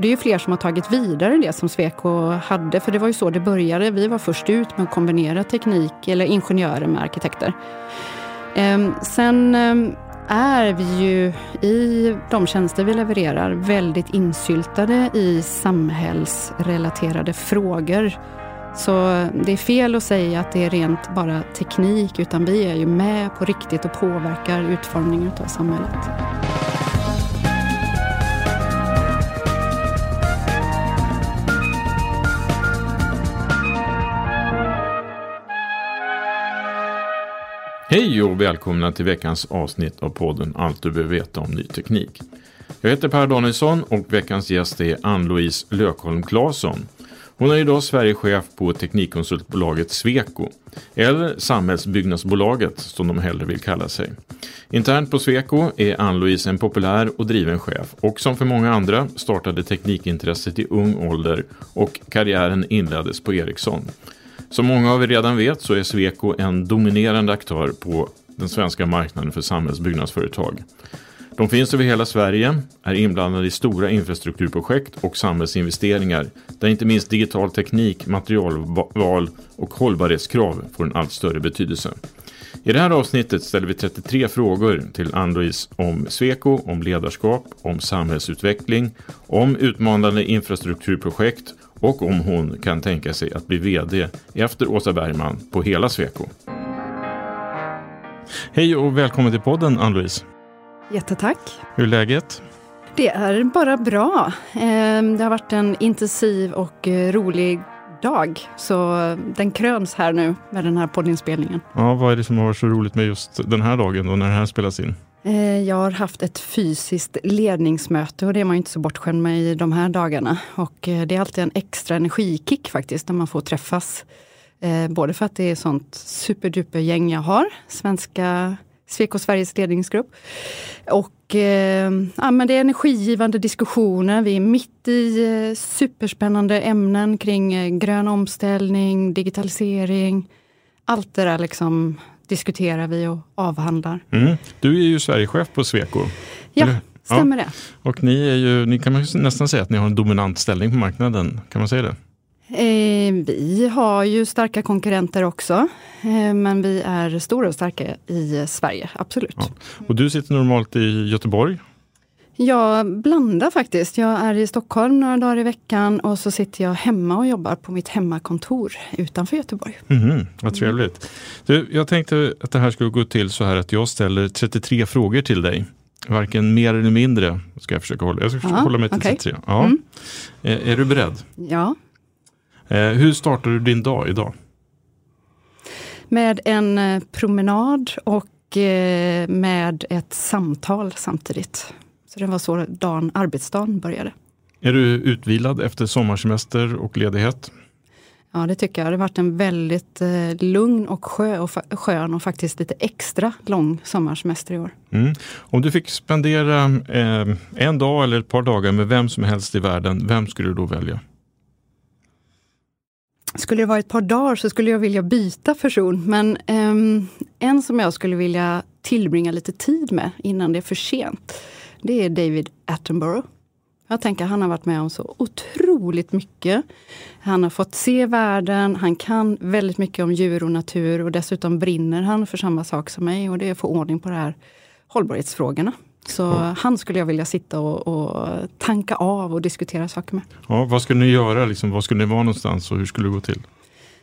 Det är ju fler som har tagit vidare det som Sweco hade, för det var ju så det började. Vi var först ut med att kombinera teknik, eller ingenjörer med arkitekter. Ehm, sen ehm, är vi ju i de tjänster vi levererar väldigt insyltade i samhällsrelaterade frågor. Så det är fel att säga att det är rent bara teknik, utan vi är ju med på riktigt och påverkar utformningen av samhället. Hej och välkomna till veckans avsnitt av podden Allt du behöver veta om ny teknik. Jag heter Per Danielsson och veckans gäst är Ann-Louise Lökholm Claesson. Hon är idag Sverigechef på teknikkonsultbolaget Sweco, eller Samhällsbyggnadsbolaget som de hellre vill kalla sig. Internt på Sweco är Ann-Louise en populär och driven chef och som för många andra startade teknikintresset i ung ålder och karriären inleddes på Ericsson. Som många av er redan vet så är Sweco en dominerande aktör på den svenska marknaden för samhällsbyggnadsföretag. De finns över hela Sverige, är inblandade i stora infrastrukturprojekt och samhällsinvesteringar där inte minst digital teknik, materialval och hållbarhetskrav får en allt större betydelse. I det här avsnittet ställer vi 33 frågor till Ann-Louise om Sweco, om ledarskap, om samhällsutveckling, om utmanande infrastrukturprojekt och om hon kan tänka sig att bli VD efter Åsa Bergman på hela Sweco. Hej och välkommen till podden Ann-Louise. Jättetack. Hur är läget? Det är bara bra. Ehm, det har varit en intensiv och eh, rolig dag, så den kröns här nu med den här poddinspelningen. Ja, vad är det som har varit så roligt med just den här dagen och när den här spelas in? Eh, jag har haft ett fysiskt ledningsmöte och det är man inte så bortskämd med i de här dagarna. Och eh, det är alltid en extra energikick faktiskt när man får träffas. Eh, både för att det är sånt superduper gäng jag har, svenska Sweco Sveriges ledningsgrupp. Och eh, ja, men det är energigivande diskussioner. Vi är mitt i eh, superspännande ämnen kring eh, grön omställning, digitalisering. Allt det där liksom diskuterar vi och avhandlar. Mm. Du är ju Sverigechef på Sweco. Ja, stämmer ja. det. Och ni är ju, ni kan nästan säga att ni har en dominant ställning på marknaden. Kan man säga det? Eh, vi har ju starka konkurrenter också, eh, men vi är stora och starka i Sverige, absolut. Ja. Och du sitter normalt i Göteborg? Jag blandar faktiskt. Jag är i Stockholm några dagar i veckan och så sitter jag hemma och jobbar på mitt hemmakontor utanför Göteborg. Mm, vad trevligt. Du, jag tänkte att det här skulle gå till så här att jag ställer 33 frågor till dig. Varken mer eller mindre ska jag försöka hålla. Jag ska försöka ja, hålla mig till okay. 33. Ja. Mm. Är, är du beredd? Ja. Eh, hur startar du din dag idag? Med en eh, promenad och eh, med ett samtal samtidigt. Så det var så dagen, arbetsdagen började. Är du utvilad efter sommarsemester och ledighet? Ja, det tycker jag. Det har varit en väldigt eh, lugn och sjö och skön och faktiskt lite extra lång sommarsemester i år. Mm. Om du fick spendera eh, en dag eller ett par dagar med vem som helst i världen, vem skulle du då välja? Skulle det vara ett par dagar så skulle jag vilja byta person, men eh, en som jag skulle vilja tillbringa lite tid med innan det är för sent, det är David Attenborough. Jag tänker han har varit med om så otroligt mycket. Han har fått se världen, han kan väldigt mycket om djur och natur och dessutom brinner han för samma sak som mig och det är att få ordning på de här hållbarhetsfrågorna. Så ja. han skulle jag vilja sitta och, och, tanka av och diskutera saker med. Ja, vad skulle ni göra? Liksom, var skulle ni vara någonstans och hur skulle det gå till?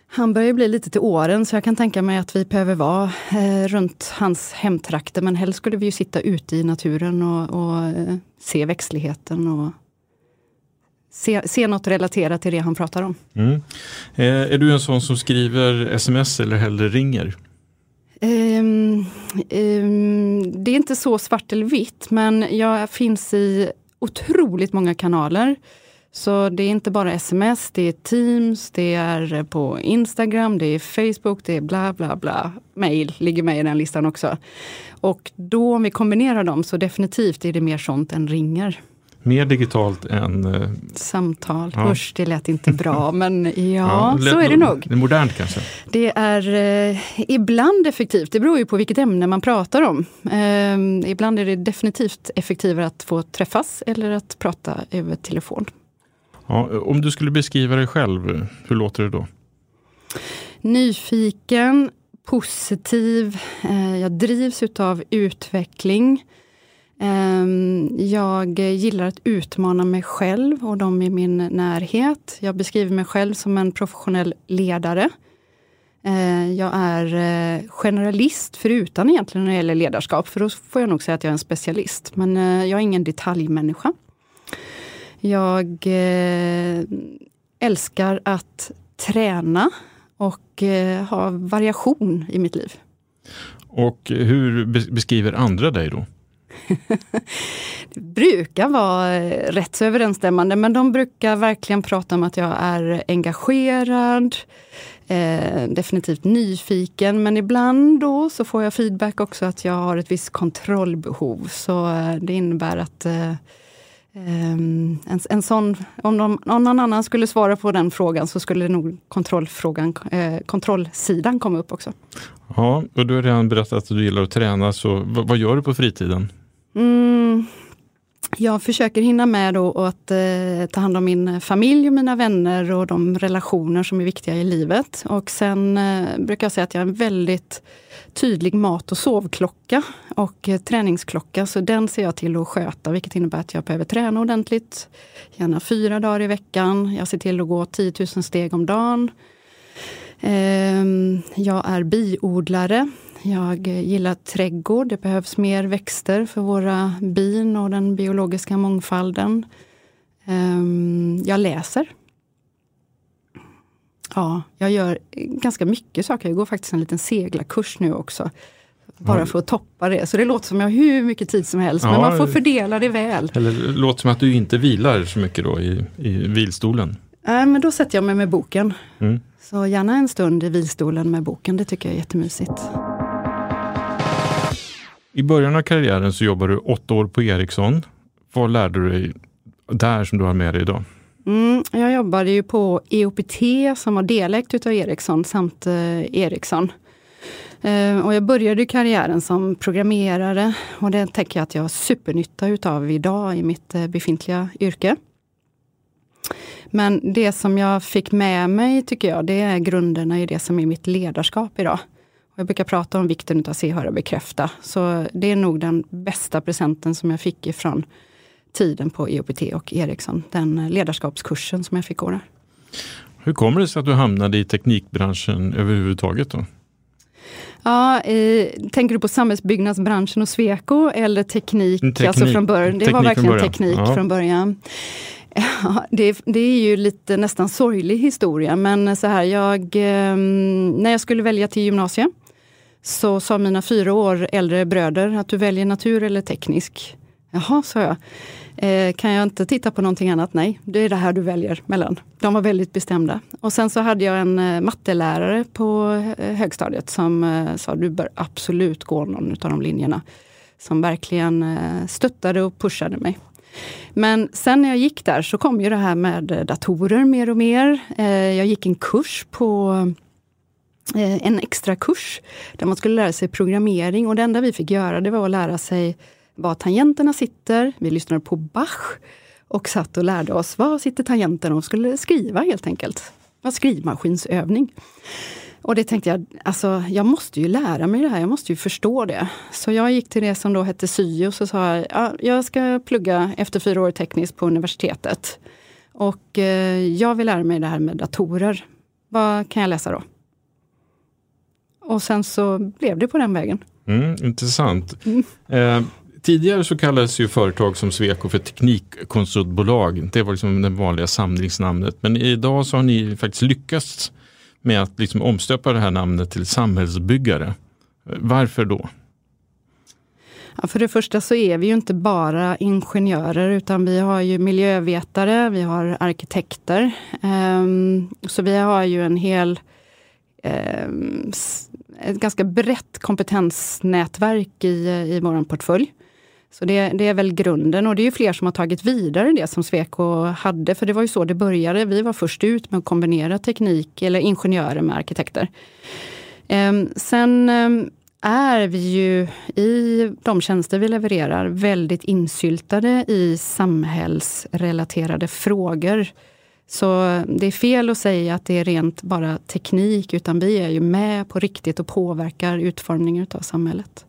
Han börjar bli lite till åren så jag kan tänka mig att vi behöver vara eh, runt hans hemtrakter. Men helst skulle vi ju sitta ute i naturen och, och eh, se växtligheten och se, se något relaterat till det han pratar om. Mm. Eh, är du en sån som skriver sms eller hellre ringer? Um, um, det är inte så svart eller vitt men jag finns i otroligt många kanaler. Så det är inte bara sms, det är Teams, det är på Instagram, det är Facebook, det är bla bla bla. Mail ligger med i den listan också. Och då om vi kombinerar dem så definitivt är det mer sånt än ringer. Mer digitalt än... Eh... Samtal. Ja. Usch, det lät inte bra, men ja, ja så är det nog. Det är modernt kanske? Det är eh, ibland effektivt. Det beror ju på vilket ämne man pratar om. Eh, ibland är det definitivt effektivare att få träffas eller att prata över telefon. Ja, om du skulle beskriva dig själv, hur låter det då? Nyfiken, positiv, eh, jag drivs utav utveckling. Ehm, jag gillar att utmana mig själv och de i min närhet. Jag beskriver mig själv som en professionell ledare. Eh, jag är eh, generalist förutan egentligen när det gäller ledarskap, för då får jag nog säga att jag är en specialist. Men jag är ingen detaljmänniska. Jag eh, älskar att träna och eh, ha variation i mitt liv. Och hur beskriver andra dig då? det brukar vara eh, rätt så överensstämmande, men de brukar verkligen prata om att jag är engagerad, eh, definitivt nyfiken, men ibland då så får jag feedback också att jag har ett visst kontrollbehov. Så det innebär att eh, Um, en, en sån, om, de, någon annan skulle svara på den frågan så skulle nog kontrollfrågan, eh, kontrollsidan komma upp också. Ja, och du har redan berättat att du gillar att träna, så vad, vad gör du på fritiden? Mm, jag försöker hinna med då att eh, ta hand om min eh, familj och mina vänner och de relationer som är viktiga i livet. Och sen eh, brukar jag säga att jag är en väldigt tydlig mat och sovklocka och eh, träningsklocka. Så den ser jag till att sköta, vilket innebär att jag behöver träna ordentligt. Gärna fyra dagar i veckan. Jag ser till att gå 10 000 steg om dagen. Ehm, jag är biodlare. Jag gillar trädgård. Det behövs mer växter för våra bin och den biologiska mångfalden. Ehm, jag läser. Ja, jag gör ganska mycket saker. Jag går faktiskt en liten seglarkurs nu också. Bara för att toppa det. Så det låter som jag har hur mycket tid som helst. Ja, men man får fördela det väl. Eller det låter som att du inte vilar så mycket då i, i vilstolen. Nej, men då sätter jag mig med boken. Mm. Så gärna en stund i vilstolen med boken. Det tycker jag är jättemysigt. I början av karriären så jobbade du åtta år på Ericsson. Vad lärde du dig där som du har med dig idag? Mm, jag jobbade ju på EOPT som var delägt utav Ericsson samt eh, Ericsson. Eh, och jag började karriären som programmerare och det tänker jag att jag har supernytta utav idag i mitt eh, befintliga yrke. Men det som jag fick med mig, tycker jag, det är grunderna i det som är mitt ledarskap idag. Jag brukar prata om vikten av att se, höra, bekräfta. Så det är nog den bästa presenten som jag fick ifrån tiden på EOPT och Ericsson. Den ledarskapskursen som jag fick gå där. Hur kommer det sig att du hamnade i teknikbranschen överhuvudtaget? då? Ja, eh, tänker du på samhällsbyggnadsbranschen och Sweco eller teknik? teknik alltså från början? Det var verkligen teknik ja. från början. Ja, det, det, är ju lite nästan sorglig historia, men så här, jag, eh, när jag skulle välja till gymnasiet så sa mina fyra år äldre bröder att du väljer natur eller teknisk. Jaha, sa jag. Eh, kan jag inte titta på någonting annat? Nej, det är det här du väljer mellan. De var väldigt bestämda. Och sen så hade jag en eh, mattelärare på eh, högstadiet som eh, sa du bör absolut gå någon av de linjerna. Som verkligen eh, stöttade och pushade mig. Men sen när jag gick där så kom ju det här med datorer mer och mer. Eh, jag gick en kurs på Eh, en extra kurs där man skulle lära sig programmering och det enda vi fick göra det var att lära sig var tangenterna sitter. Vi lyssnade på Bach och satt och lärde oss var sitter tangenterna och skulle skriva helt enkelt. Det var skrivmaskinsövning. Och det tänkte jag, alltså jag måste ju lära mig det här, jag måste ju förstå det. Så jag gick till det som då hette SYO och så sa jag, ja, jag ska plugga efter fyra år tekniskt på universitetet. Och eh, jag vill lära mig det här med datorer. Vad kan jag läsa då? Och sen så blev det på den vägen. Mm, intressant. Mm. Eh, tidigare så kallades ju företag som Sweco för teknikkonsultbolag. Det var liksom det vanliga samlingsnamnet. Men idag så har ni faktiskt lyckats med att liksom omstöpa det här namnet till samhällsbyggare. Varför då? Ja, för det första så är vi ju inte bara ingenjörer utan vi har ju miljövetare, vi har arkitekter. Um, så vi har ju en hel um, ett ganska brett kompetensnätverk i, i vår portfölj. Så det, det, är väl grunden och det är ju fler som har tagit vidare det som Sweco hade, för det var ju så det började. Vi var först ut med att kombinera teknik eller ingenjörer med arkitekter. Ehm, sen ehm, är vi ju i de tjänster vi levererar väldigt insyltade i samhällsrelaterade frågor. Så det är fel att säga att det är rent bara teknik, utan vi är ju med på riktigt och påverkar utformningen av samhället.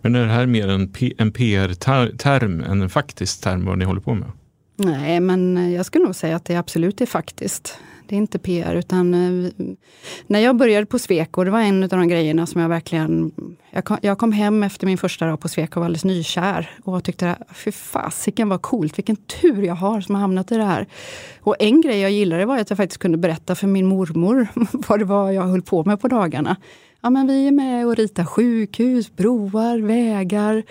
Men är det här mer en, en PR-term än en faktisk term vad ni håller på med? Nej, men jag skulle nog säga att det absolut är faktiskt. Det är inte PR, utan eh, när jag började på Sweco, det var en av de grejerna som jag verkligen... Jag kom, jag kom hem efter min första dag på Sweco och var alldeles nykär och tyckte, fy fasiken vad coolt, vilken tur jag har som har hamnat i det här. Och en grej jag gillade var att jag faktiskt kunde berätta för min mormor vad det var jag höll på med på dagarna ja, men vi är med och ritar sjukhus, broar, vägar.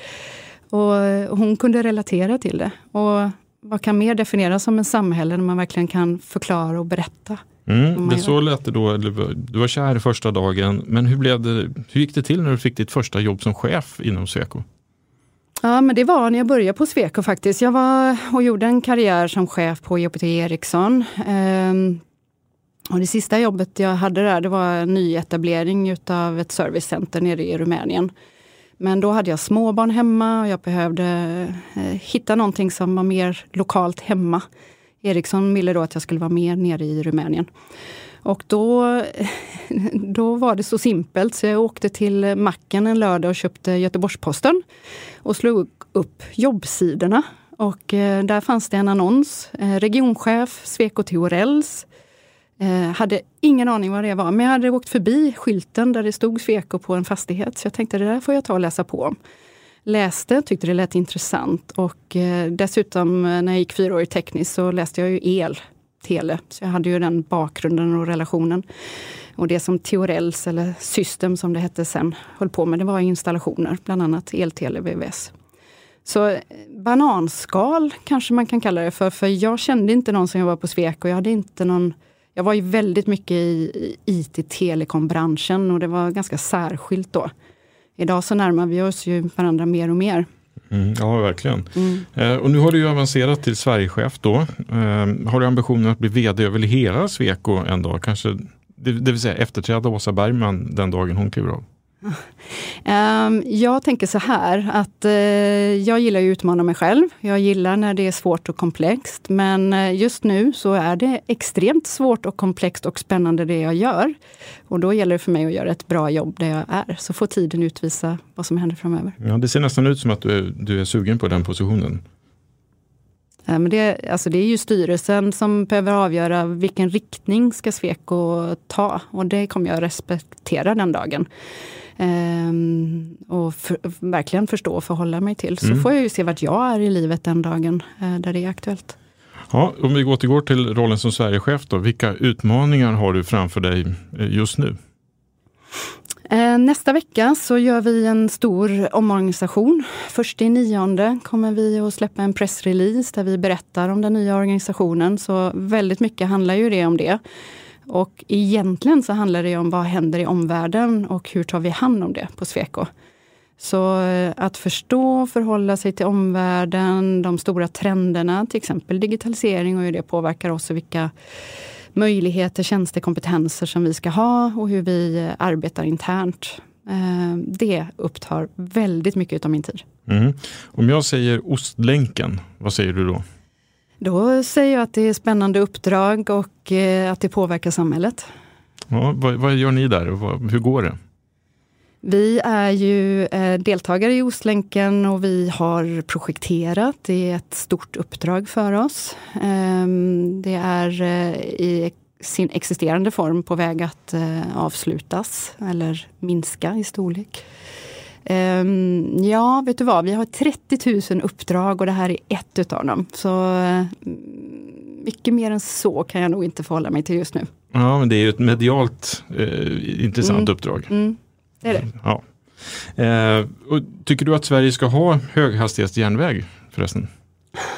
Och hon kunde relatera till det. Och vad kan mer definieras som en samhälle när man verkligen kan förklara och berätta? Mm, det så lät det då, du var kär första dagen, men hur, blev det, hur gick det till när du fick ditt första jobb som chef inom Sweco? Ja, men det var när jag började på Sweco faktiskt. Jag var och gjorde en karriär som chef på JPT Ericsson. Ehm, och det sista jobbet jag hade där, det var en nyetablering utav ett servicecenter nere i Rumänien. Men då hade jag småbarn hemma och jag behövde eh, hitta någonting som var mer lokalt hemma. Ericsson ville då att jag skulle vara mer nere i Rumänien. Och då, då var det så simpelt så jag åkte till macken en lördag och köpte Göteborgs-Posten och slog upp jobbsidorna. Och eh, där fanns det en annons. Eh, regionchef Sweco Theorells Eh, hade ingen aning vad det var, men jag hade åkt förbi skylten där det stod Sweco på en fastighet. Så jag tänkte det där får jag ta och läsa på om. Läste, tyckte det lät intressant och eh, dessutom eh, när jag gick fyra år i tekniskt så läste jag ju el, tele. Så jag hade ju den bakgrunden och relationen. Och det som Teorells, eller System som det hette sen, höll på med, det var installationer, bland annat eltele, VVS. Så eh, bananskal kanske man kan kalla det för, för jag kände inte någon som jobbade på Sweco. Jag hade inte någon jag var ju väldigt mycket i IT-telekombranschen och det var ganska särskilt då. Idag så närmar vi oss ju varandra mer och mer. Mm, ja, verkligen. Mm. Eh, och nu har du ju avancerat till Sverigechef då. Eh, har du ambitionen att bli vd över hela Sweco en dag? Kanske, det, det vill säga efterträda Åsa Bergman den dagen hon kliver av? Um, jag tänker så här att uh, jag gillar att utmana mig själv. Jag gillar när det är svårt och komplext. Men uh, just nu så är det extremt svårt och komplext och spännande det jag gör. Och då gäller det för mig att göra ett bra jobb där jag är. Så får tiden utvisa vad som händer framöver. Ja, det ser nästan ut som att du är, du är sugen på den positionen. Men det, alltså det är ju styrelsen som behöver avgöra vilken riktning ska Sweco ta och det kommer jag respektera den dagen. Ehm, och för, verkligen förstå och förhålla mig till. Så mm. får jag ju se vart jag är i livet den dagen eh, där det är aktuellt. Ja, om vi återgår till rollen som Sverigechef då. Vilka utmaningar har du framför dig eh, just nu? Eh, nästa vecka så gör vi en stor omorganisation. Först i nionde kommer vi att släppa en pressrelease där vi berättar om den nya organisationen. Så väldigt mycket handlar ju det om det. Och egentligen så handlar det om vad händer i omvärlden och hur tar vi hand om det på Sweco. Så eh, att förstå och förhålla sig till omvärlden, de stora trenderna, till exempel digitalisering och hur det påverkar oss och vilka möjligheter, tjänster, kompetenser som vi ska ha och hur vi eh, arbetar internt. Eh, det upptar väldigt mycket av min tid. Mm. Om jag säger Ostlänken, vad säger du då? Då säger jag att det är spännande uppdrag och att det påverkar samhället. Ja, vad, vad gör ni där och hur går det? Vi är ju eh, deltagare i Ostlänken och vi har projekterat. Det är ett stort uppdrag för oss. Eh, det är eh, i sin existerande form på väg att eh, avslutas eller minska i storlek. Ehm, ja, vet du vad? Vi har 30 000 uppdrag och det här är ett utav dem. Så mycket mer än så kan jag nog inte förhålla mig till just nu. Ja, men det är ju ett medialt eh, intressant mm. uppdrag. Mm. Det är det. Ja. Eh, tycker du att Sverige ska ha höghastighetsjärnväg förresten?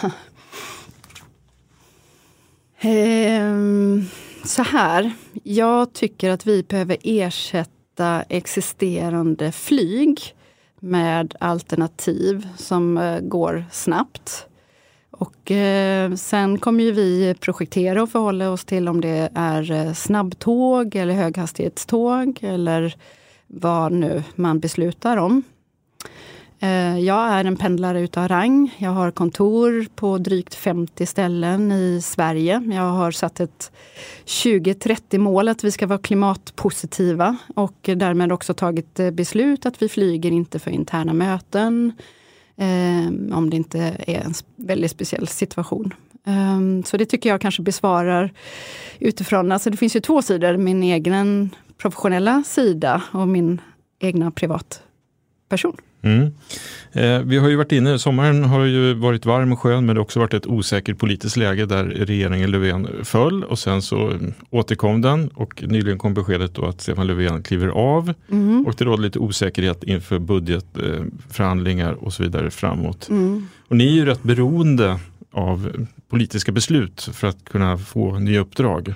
eh, så här, jag tycker att vi behöver ersätta existerande flyg med alternativ som eh, går snabbt. Och eh, sen kommer ju vi projektera och förhålla oss till om det är eh, snabbtåg eller höghastighetståg eller vad nu man beslutar om. Eh, jag är en pendlare utav rang. Jag har kontor på drygt 50 ställen i Sverige. Jag har satt ett 2030 mål att vi ska vara klimatpositiva och därmed också tagit eh, beslut att vi flyger inte för interna möten. Eh, om det inte är en väldigt speciell situation. Ehm, så det tycker jag kanske besvarar utifrån, alltså det finns ju två sidor, min egen professionella sida och min egna privatperson. Mm. Eh, vi har ju varit inne, sommaren har ju varit varm och skön men det har också varit ett osäkert politiskt läge där regeringen Löfven föll och sen så återkom den och nyligen kom beskedet då att Stefan Löfven kliver av mm. och det råder lite osäkerhet inför budgetförhandlingar och så vidare framåt. Mm. Och ni är ju rätt beroende av politiska beslut för att kunna få nya uppdrag.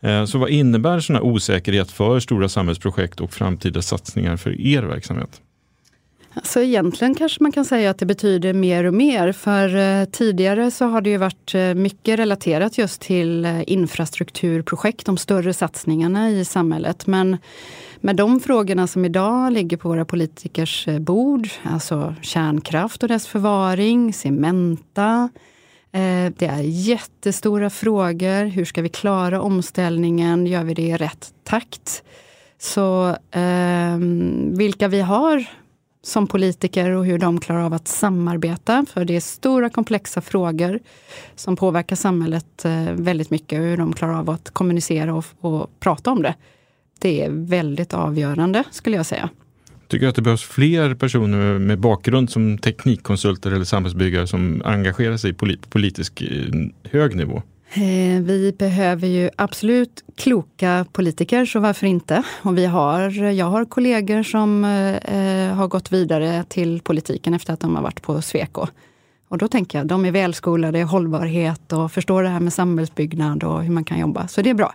Eh, så vad innebär sån osäkerhet för stora samhällsprojekt och framtida satsningar för er verksamhet? Alltså egentligen kanske man kan säga att det betyder mer och mer. För eh, tidigare så har det ju varit eh, mycket relaterat just till infrastrukturprojekt, de större satsningarna i samhället. Men med de frågorna som idag ligger på våra politikers bord, alltså kärnkraft och dess förvaring, Cementa, Eh, det är jättestora frågor. Hur ska vi klara omställningen? Gör vi det i rätt takt? Så eh, vilka vi har som politiker och hur de klarar av att samarbeta. För det är stora komplexa frågor som påverkar samhället eh, väldigt mycket. och Hur de klarar av att kommunicera och, och prata om det. Det är väldigt avgörande skulle jag säga. Tycker du att det behövs fler personer med bakgrund som teknikkonsulter eller samhällsbyggare som engagerar sig på politisk eh, hög nivå? Eh, vi behöver ju absolut kloka politiker, så varför inte? Och vi har, jag har kollegor som eh, eh, har gått vidare till politiken efter att de har varit på Sweco. Och då tänker jag, de är välskolade i hållbarhet och förstår det här med samhällsbyggnad och hur man kan jobba. Så det är bra.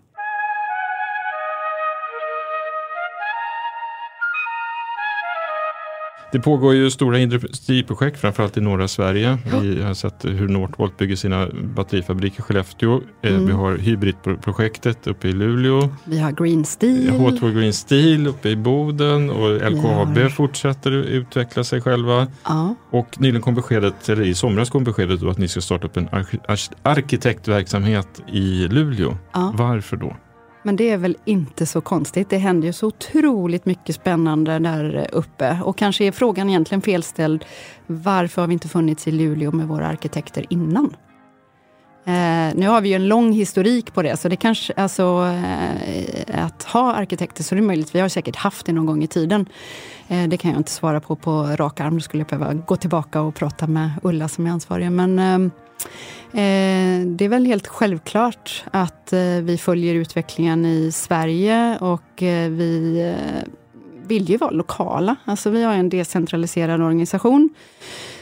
Det pågår ju stora industriprojekt, framförallt i norra Sverige. Vi har sett hur Northvolt bygger sina batterifabriker i Skellefteå. Eh, mm. Vi har Hybridprojektet uppe i Luleå. Vi har Green Steel. H2 Green Steel uppe i Boden och LKAB har... fortsätter utveckla sig själva. Ja. Och nyligen kom beskedet, eller i somras kom beskedet då att ni ska starta upp en arkitektverksamhet i Luleå. Ja. Varför då? Men det är väl inte så konstigt. Det händer ju så otroligt mycket spännande där uppe. Och kanske är frågan egentligen felställd. Varför har vi inte funnits i Luleå med våra arkitekter innan? Eh, nu har vi ju en lång historik på det, så det kanske, alltså eh, att ha arkitekter, så det är möjligt, vi har säkert haft det någon gång i tiden. Eh, det kan jag inte svara på på rak arm, då skulle jag behöva gå tillbaka och prata med Ulla som är ansvarig. Men Eh, Eh, det är väl helt självklart att eh, vi följer utvecklingen i Sverige och eh, vi eh, vill ju vara lokala. Alltså vi har en decentraliserad organisation.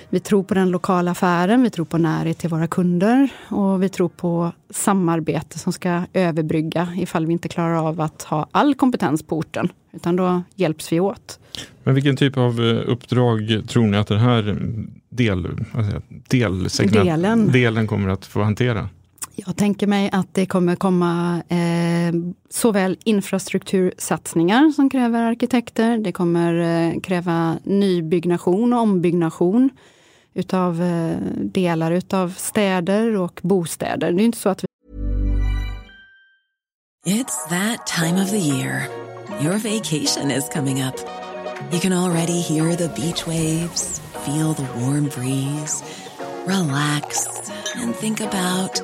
Vi tror på den lokala affären, vi tror på närhet till våra kunder och vi tror på samarbete som ska överbrygga ifall vi inte klarar av att ha all kompetens på orten. Utan då hjälps vi åt. Men vilken typ av eh, uppdrag tror ni att den här del, delen. delen kommer att få hantera? Jag tänker mig att det kommer komma eh, såväl infrastruktursatsningar som kräver arkitekter. Det kommer eh, kräva nybyggnation och ombyggnation utav eh, delar utav städer och bostäder. Det är inte så att vi... It's that time of the year. Your vacation is coming up. You can already hear the beach waves, feel the warm breeze, relax and think about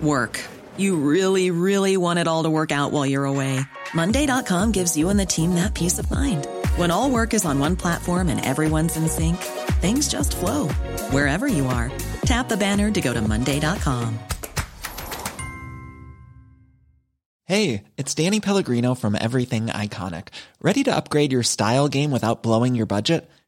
work. You really, really want it all to work out while you're away. Monday.com gives you and the team that peace of mind. When all work is on one platform and everyone's in sync, things just flow wherever you are. Tap the banner to go to Monday.com. Hey, it's Danny Pellegrino from Everything Iconic. Ready to upgrade your style game without blowing your budget?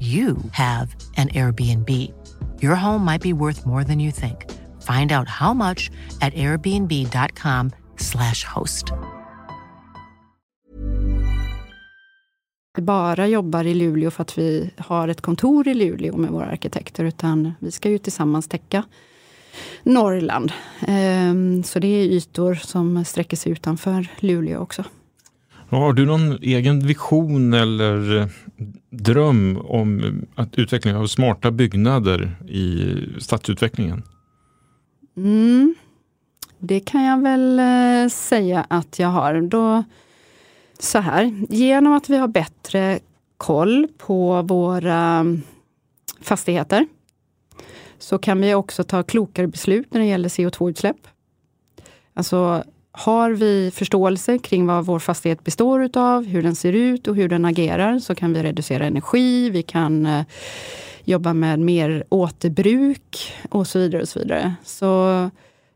you have an Airbnb. Your home might be worth more than you think. Find out how much at airbnb.com slash host. Vi bara jobbar i Luleå för att vi har ett kontor i Luleå med våra arkitekter, utan vi ska ju tillsammans täcka Norrland. Ehm, så det är ytor som sträcker sig utanför Luleå också. Har du någon egen vision eller eh, dröm om eh, att utveckling av smarta byggnader i stadsutvecklingen? Mm, det kan jag väl eh, säga att jag har. Då, så här, genom att vi har bättre koll på våra mm, fastigheter så kan vi också ta klokare beslut när det gäller CO2-utsläpp. Alltså har vi förståelse kring vad vår fastighet består utav, hur den ser ut och hur den agerar, så kan vi reducera energi, vi kan eh, jobba med mer återbruk och så vidare. och Så vidare. Så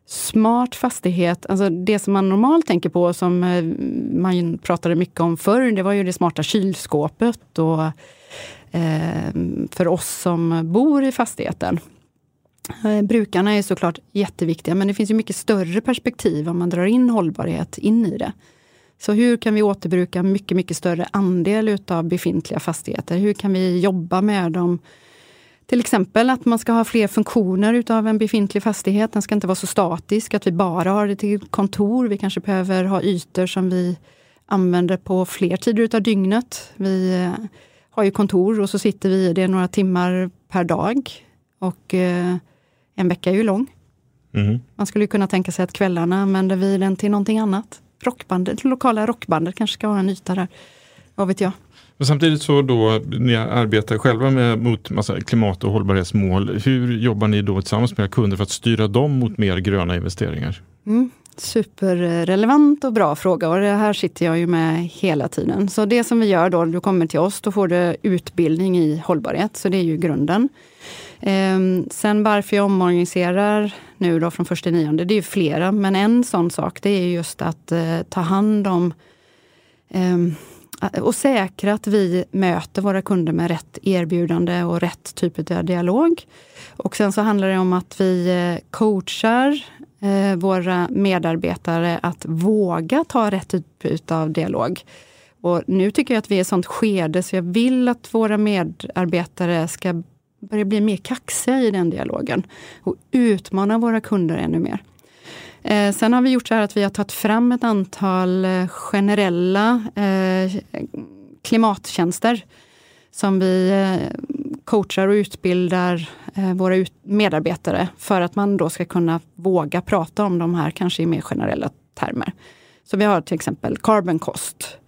smart fastighet, alltså det som man normalt tänker på, som eh, man pratade mycket om förr, det var ju det smarta kylskåpet och eh, för oss som bor i fastigheten. Eh, brukarna är såklart jätteviktiga, men det finns ju mycket större perspektiv om man drar in hållbarhet in i det. Så hur kan vi återbruka mycket, mycket större andel utav befintliga fastigheter? Hur kan vi jobba med dem? Till exempel att man ska ha fler funktioner utav en befintlig fastighet. Den ska inte vara så statisk, att vi bara har det till kontor. Vi kanske behöver ha ytor som vi använder på fler tider utav dygnet. Vi eh, har ju kontor och så sitter vi i det några timmar per dag. Och eh, en vecka är ju lång. Mm. Man skulle kunna tänka sig att kvällarna använder vi den till någonting annat. Rockbandet, lokala rockbandet kanske ska ha en yta där. Vad vet jag. Men samtidigt så då, ni arbetar själva med, mot massa klimat och hållbarhetsmål. Hur jobbar ni då tillsammans med kunder för att styra dem mot mer gröna investeringar? Mm. Superrelevant och bra fråga och det här sitter jag ju med hela tiden. Så det som vi gör då, du kommer till oss, då får du utbildning i hållbarhet, så det är ju grunden. Ehm, sen varför jag omorganiserar nu då från första nionde, det är ju flera, men en sån sak det är just att eh, ta hand om ehm, och säkra att vi möter våra kunder med rätt erbjudande och rätt typ av dialog. Och sen så handlar det om att vi eh, coachar eh, våra medarbetare att våga ta rätt typ av dialog. Och nu tycker jag att vi är i ett sånt skede så jag vill att våra medarbetare ska börja bli mer kaxiga i den dialogen och utmana våra kunder ännu mer. Eh, sen har vi gjort så här att vi har tagit fram ett antal eh, generella eh, klimattjänster som vi eh, coachar och utbildar eh, våra ut medarbetare för att man då ska kunna våga prata om de här kanske i mer generella termer. Så vi har till exempel carbon cost.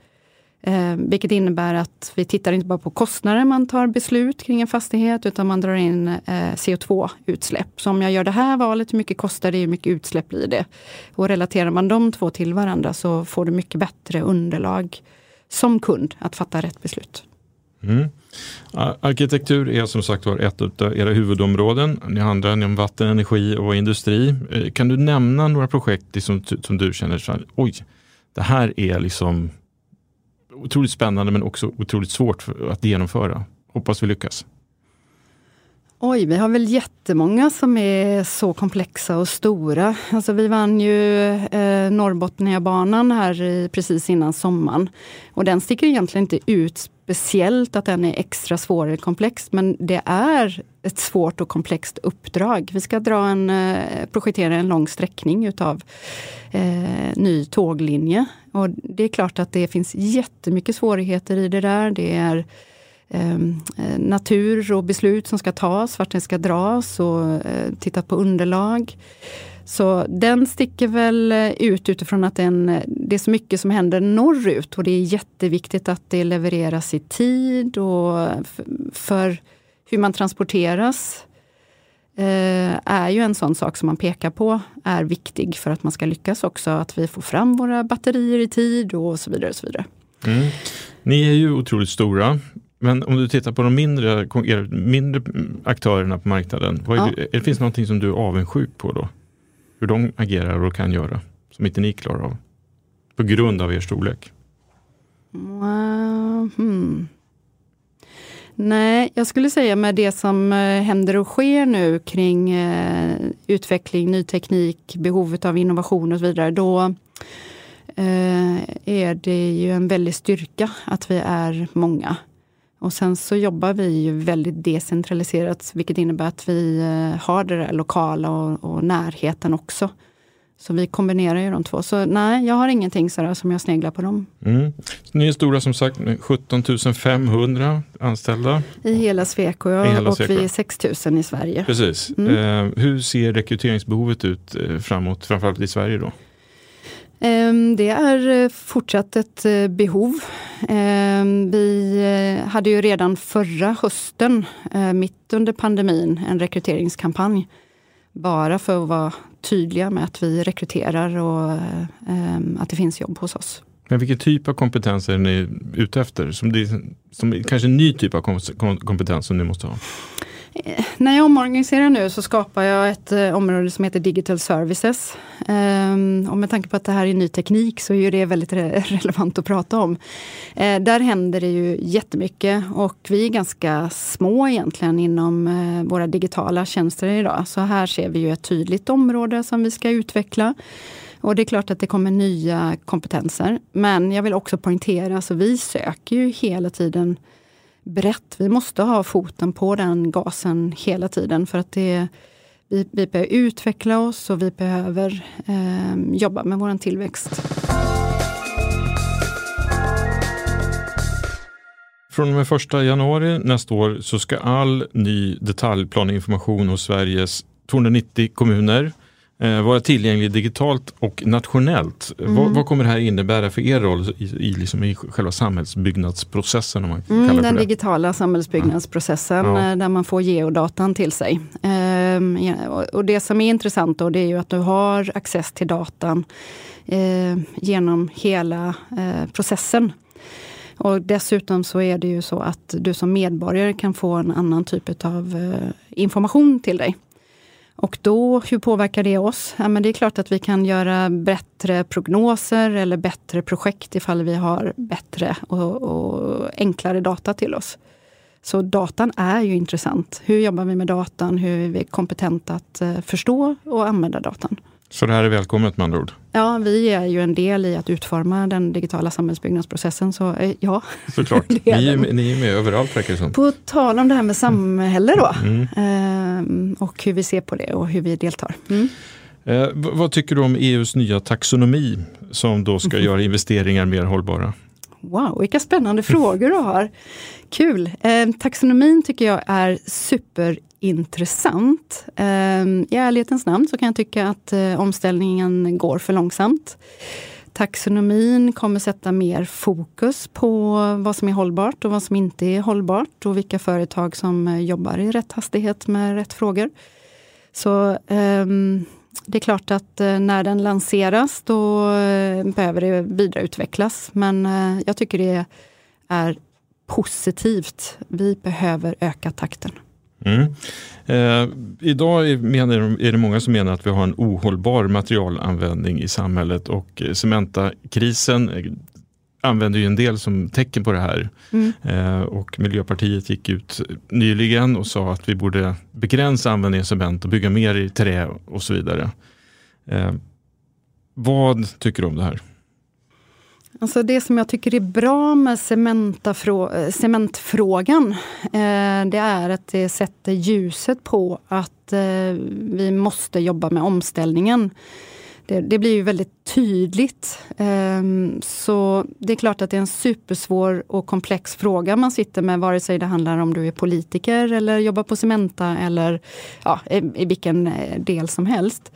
Eh, vilket innebär att vi tittar inte bara på kostnader man tar beslut kring en fastighet, utan man drar in eh, CO2-utsläpp. Så om jag gör det här valet, hur mycket kostar det, hur mycket utsläpp blir det? Och relaterar man de två till varandra så får du mycket bättre underlag som kund att fatta rätt beslut. Mm. Arkitektur är som sagt var ett av era huvudområden. Ni handlar om vatten, energi och industri. Eh, kan du nämna några projekt liksom som, som du känner, oj, det här är liksom otroligt spännande men också otroligt svårt att genomföra. Hoppas vi lyckas. Oj, vi har väl jättemånga som är så komplexa och stora. Alltså vi vann ju eh, Norrbotniabanan här i, precis innan sommaren. Och den sticker egentligen inte ut speciellt att den är extra svår eller komplex, men det är ett svårt och komplext uppdrag. Vi ska dra en, eh, projektera en lång sträckning utav eh, ny tåglinje. Och det är klart att det finns jättemycket svårigheter i det där. Det är ehm, eh, natur och beslut som ska tas, vart den ska dras och eh, titta på underlag. Så den sticker väl eh, ut utifrån att den, eh, det är så mycket som händer norrut och det är jätteviktigt att det levereras i tid och för hur man transporteras är ju en sån sak som man pekar på är viktig för att man ska lyckas också. Att vi får fram våra batterier i tid och så vidare. Och så vidare. Mm. Ni är ju otroligt stora. Men om du tittar på de mindre, mindre aktörerna på marknaden, vad är, ja. det, finns någonting som du är avundsjuk på då? Hur de agerar och kan göra, som inte ni klarar av? På grund av er storlek? Mm, hmm. Nej, jag skulle säga med det som eh, händer och sker nu kring eh, utveckling, ny teknik, behovet av innovation och så vidare, då eh, är det ju en väldig styrka att vi är många. Och sen så jobbar vi ju väldigt decentraliserat, vilket innebär att vi eh, har det där lokala och, och närheten också. Så vi kombinerar ju de två. Så nej, jag har ingenting sådär som jag sneglar på dem. Mm. Ni är stora som sagt, 17 500 anställda. I hela Sweco ja, hela och vi är 6 000 i Sverige. Precis. Mm. Eh, hur ser rekryteringsbehovet ut eh, framåt, framförallt i Sverige då? Ehm, det är eh, fortsatt ett eh, behov. Ehm, vi hade ju redan förra hösten, mitt under pandemin, en rekryteringskampanj. Bara för att vara tydliga med att vi rekryterar och ehm, att det finns jobb hos oss. Men vilken typ av kompetens är ni ute efter? Som, det, som kanske en ny typ av kompetens som ni måste ha? Eh, när jag omorganiserar nu så skapar jag ett eh, område som heter Digital Services. Ehm, och med tanke på att det här är ny teknik så är det väldigt re relevant att prata om. Eh, där händer det ju jättemycket och vi är ganska små egentligen inom eh, våra digitala tjänster idag. Så här ser vi ju ett tydligt område som vi ska utveckla. Och det är klart att det kommer nya kompetenser. Men jag vill också poängtera, så vi söker ju hela tiden brett. Vi måste ha foten på den gasen hela tiden för att det, vi, vi behöver utveckla oss och vi behöver eh, jobba med vår tillväxt. Från och med första januari nästa år så ska all ny detaljplaneinformation hos Sveriges 290 kommuner vara tillgänglig digitalt och nationellt. Mm. Vad, vad kommer det här innebära för er roll i, i, liksom i själva samhällsbyggnadsprocessen? Om man Mm, kallar den det? digitala samhällsbyggnadsprocessen Ja. eh, där man får geodatan till sig. Ehm, och det som är intressant då det är ju att du har access till datan eh, genom hela eh, processen. Och dessutom så är det ju så att du som medborgare kan få en annan typ av eh, information till dig. Och då, hur påverkar det oss? Ja, men det är klart att vi kan göra bättre prognoser eller bättre projekt ifall vi har bättre och, och enklare data till oss. Så datan är ju intressant. Hur jobbar vi med datan? Hur är vi kompetenta att eh, förstå och använda datan? Så det här är välkommet med andra ord? Ja, vi är ju en del i att utforma den digitala samhällsbyggnadsprocessen. Så eh, ja, Såklart. Ni, är, ni är med överallt verkar det som. på tal om det här med samhälle då. Mm. ehm, och hur vi ser på det och hur vi deltar. Mm. Eh, vad tycker du om EUs nya taxonomi som då ska göra investeringar mer hållbara? Wow, vilka spännande frågor du har. Kul! Eh, taxonomin tycker jag är superintressant. Eh, I ärlighetens namn så kan jag tycka att eh, omställningen går för långsamt. Taxonomin kommer sätta mer fokus på vad som är hållbart och vad som inte är hållbart och vilka företag som eh, jobbar i rätt hastighet med rätt frågor. Så ehm, det är klart att eh, när den lanseras då eh, behöver det vidareutvecklas. Men eh, jag tycker det är positivt. Vi behöver öka takten. Mm. Eh, idag är, menar, är det många som menar att vi har en ohållbar materialanvändning i samhället och Cementa-krisen använder ju en del som tecken på det här. Mm. Eh, och Miljöpartiet gick ut nyligen och sa att vi borde begränsa användningen av cement och bygga mer i trä och så vidare. Eh, vad tycker du om det här? Alltså det som jag tycker är bra med cementfrågan, eh, det är att det sätter ljuset på att vi måste jobba med omställningen. Det, det blir ju väldigt tydligt. Ehm, så det är klart att det är en supersvår och komplex fråga man sitter med, vare sig det handlar om du är politiker eller jobbar på Cementa eller ja, i, i vilken eh, del som helst.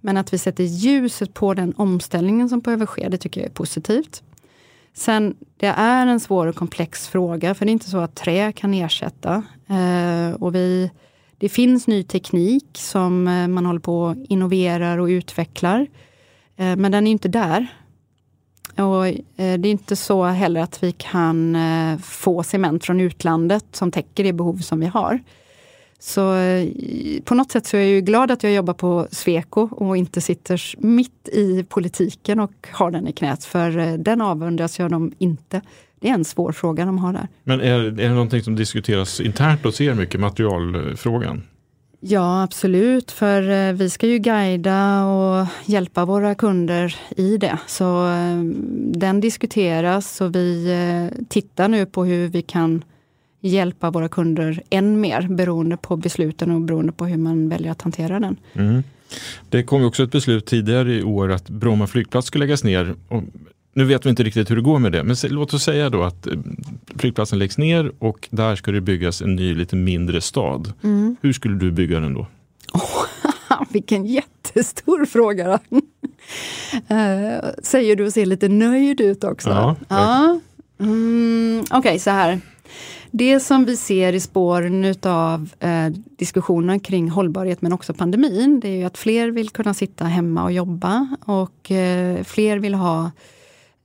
Men att vi sätter ljuset på den omställningen som behöver ske, det tycker jag är positivt. Sen, det är en svår och komplex fråga, för det är inte så att trä kan ersätta. Ehm, och vi, det finns ny teknik som eh, man håller på och innoverar och utvecklar. Eh, men den är inte där. Och eh, det är inte så heller att vi kan få cement från utlandet som täcker det behov som vi har. Så på något sätt så är jag ju glad att jag jobbar på Sweco och inte sitter mitt i politiken och har den i knät. För den avundas jag dem inte. Det är en svår fråga de har där. Men är, är det någonting som diskuteras internt hos er mycket, materialfrågan? Ja, absolut. För eh, vi ska ju guida och hjälpa våra kunder i det. Så eh, den diskuteras och vi eh, tittar nu på hur vi kan hjälpa våra kunder än mer beroende på besluten och beroende på hur man väljer att hantera den. Mm. Det kom också ett beslut tidigare i år att Bromma flygplats ska läggas ner. Nu vet vi inte riktigt hur det går med det, men låt oss säga då att eh, flygplatsen läggs ner och där ska det byggas en ny lite mindre stad. Hur skulle du bygga den då? Vilken jättestor fråga! Eh, säger du och ser lite nöjd ut också. Ja, ja. Mm, Okej, så här. Det som vi ser i spåren utav eh, diskussionen kring hållbarhet men också pandemin, det är ju att fler vill kunna sitta hemma och jobba och eh, fler vill ha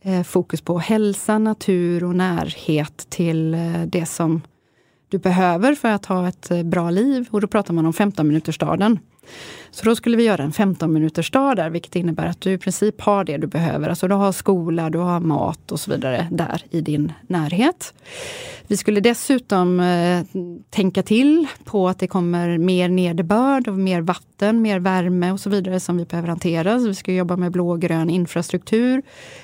Eh, fokus på hälsa, natur och närhet till eh, det som du behöver för att ha ett eh, bra liv. Och då pratar man om 15 minutersstaden. Så då skulle vi göra en 15 minuters dag där, vilket innebär att du i princip har det du behöver. Alltså du har skola, du har mat och så vidare där i din närhet. Vi skulle dessutom eh, tänka till på att det kommer mer nederbörd och mer vatten, mer värme och så vidare som vi behöver hantera. Så vi ska jobba med blå och grön infrastruktur,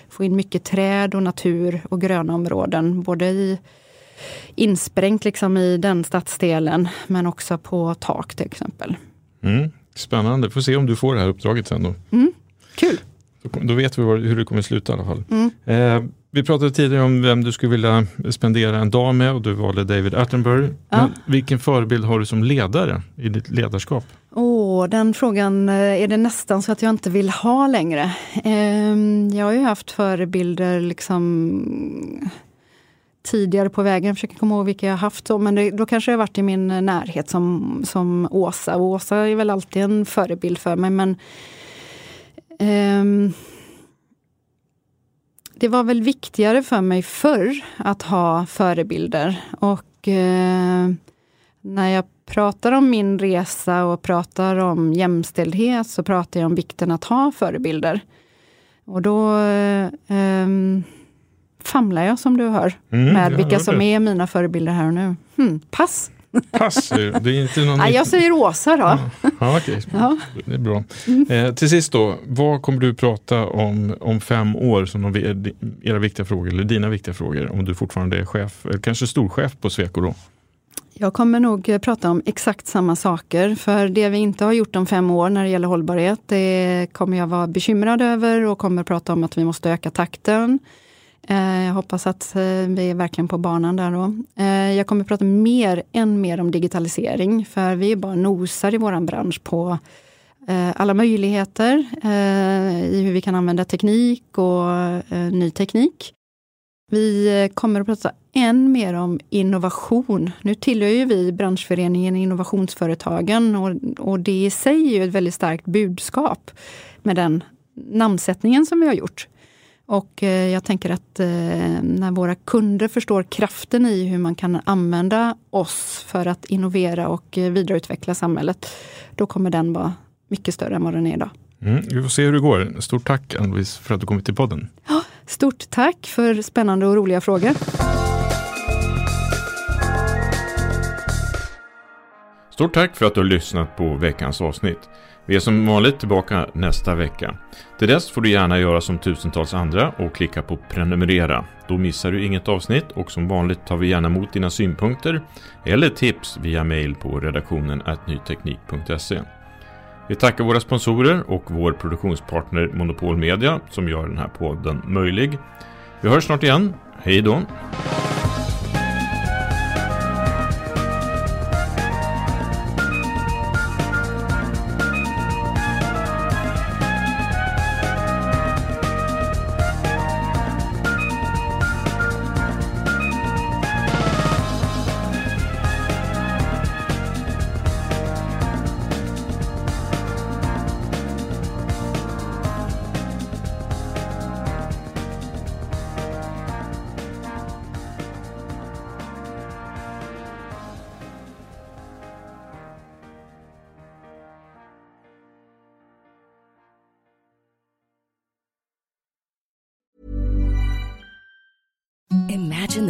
få in mycket träd och natur och gröna områden, både i insprängt liksom i den stadsdelen, men också på tak till exempel. Mm. Spännande, får se om du får det här uppdraget sen då. Kul! Då, då vet vi var, hur det kommer sluta i alla fall. Mm. Eh, Vi pratade tidigare om vem du skulle vilja spendera en dag med och du valde David Attenborough. Ja. Vilken förebild har du som ledare i ditt ledarskap? Åh, den frågan eh, är det nästan så att jag inte vill ha längre. Ehm, Jag har ju haft förebilder liksom tidigare på vägen. Jag försöker komma ihåg vilka jag har haft. Men det, då kanske det har varit i min närhet som, som Åsa. Och Åsa är väl alltid en förebild för mig. Men um, det var väl viktigare för mig förr att ha förebilder. Och eh, när jag pratar om min resa och pratar om jämställdhet så pratar jag om vikten att ha förebilder. Och då eh, ehm, famlar jag som du hör Mm, med vilka hör som är mina förebilder här och nu. Hmm, pass! Pass, det är inte någon... Nej, jag säger Åsa då. Ja, okej. Ja. Det är bra. Eh, till sist då, vad kommer du prata om om fem år som de, era viktiga frågor, eller dina viktiga frågor, om du fortfarande är chef, eller kanske storchef på Sweco då? Jag kommer nog eh, prata om exakt samma saker. För det vi inte har gjort om fem år när det gäller hållbarhet, det kommer jag vara bekymrad över och kommer prata om att vi måste öka takten. Eh, jag hoppas att eh, vi är verkligen på banan där då. Eh, jag kommer prata mer, än mer om digitalisering, för vi är bara nosar i vår bransch på alla möjligheter i hur vi kan använda teknik och ny teknik. Vi kommer att prata än mer om innovation. Nu tillhör ju vi branschföreningen Innovationsföretagen och, och det i sig är ju ett väldigt starkt budskap med den namnsättningen som vi har gjort. Och eh, jag tänker att eh, när våra kunder förstår kraften i hur man kan använda oss för att innovera och eh, vidareutveckla samhället, då kommer den vara mycket större än vad den är idag. Mm, vi får se hur det går. Stort tack Ann-Louise för att du kommit till podden. Stort tack för spännande och roliga frågor. Stort tack för att du har lyssnat på veckans avsnitt. Vi är som vanligt tillbaka nästa vecka. Till dess får du gärna göra som tusentals andra och klicka på prenumerera. Då missar du inget avsnitt och som vanligt tar vi gärna emot dina synpunkter eller tips via mail på redaktionen nyteknik.se. Vi tackar våra sponsorer och vår produktionspartner Monopol Media som gör den här podden möjlig. Vi hörs snart igen. Hej då!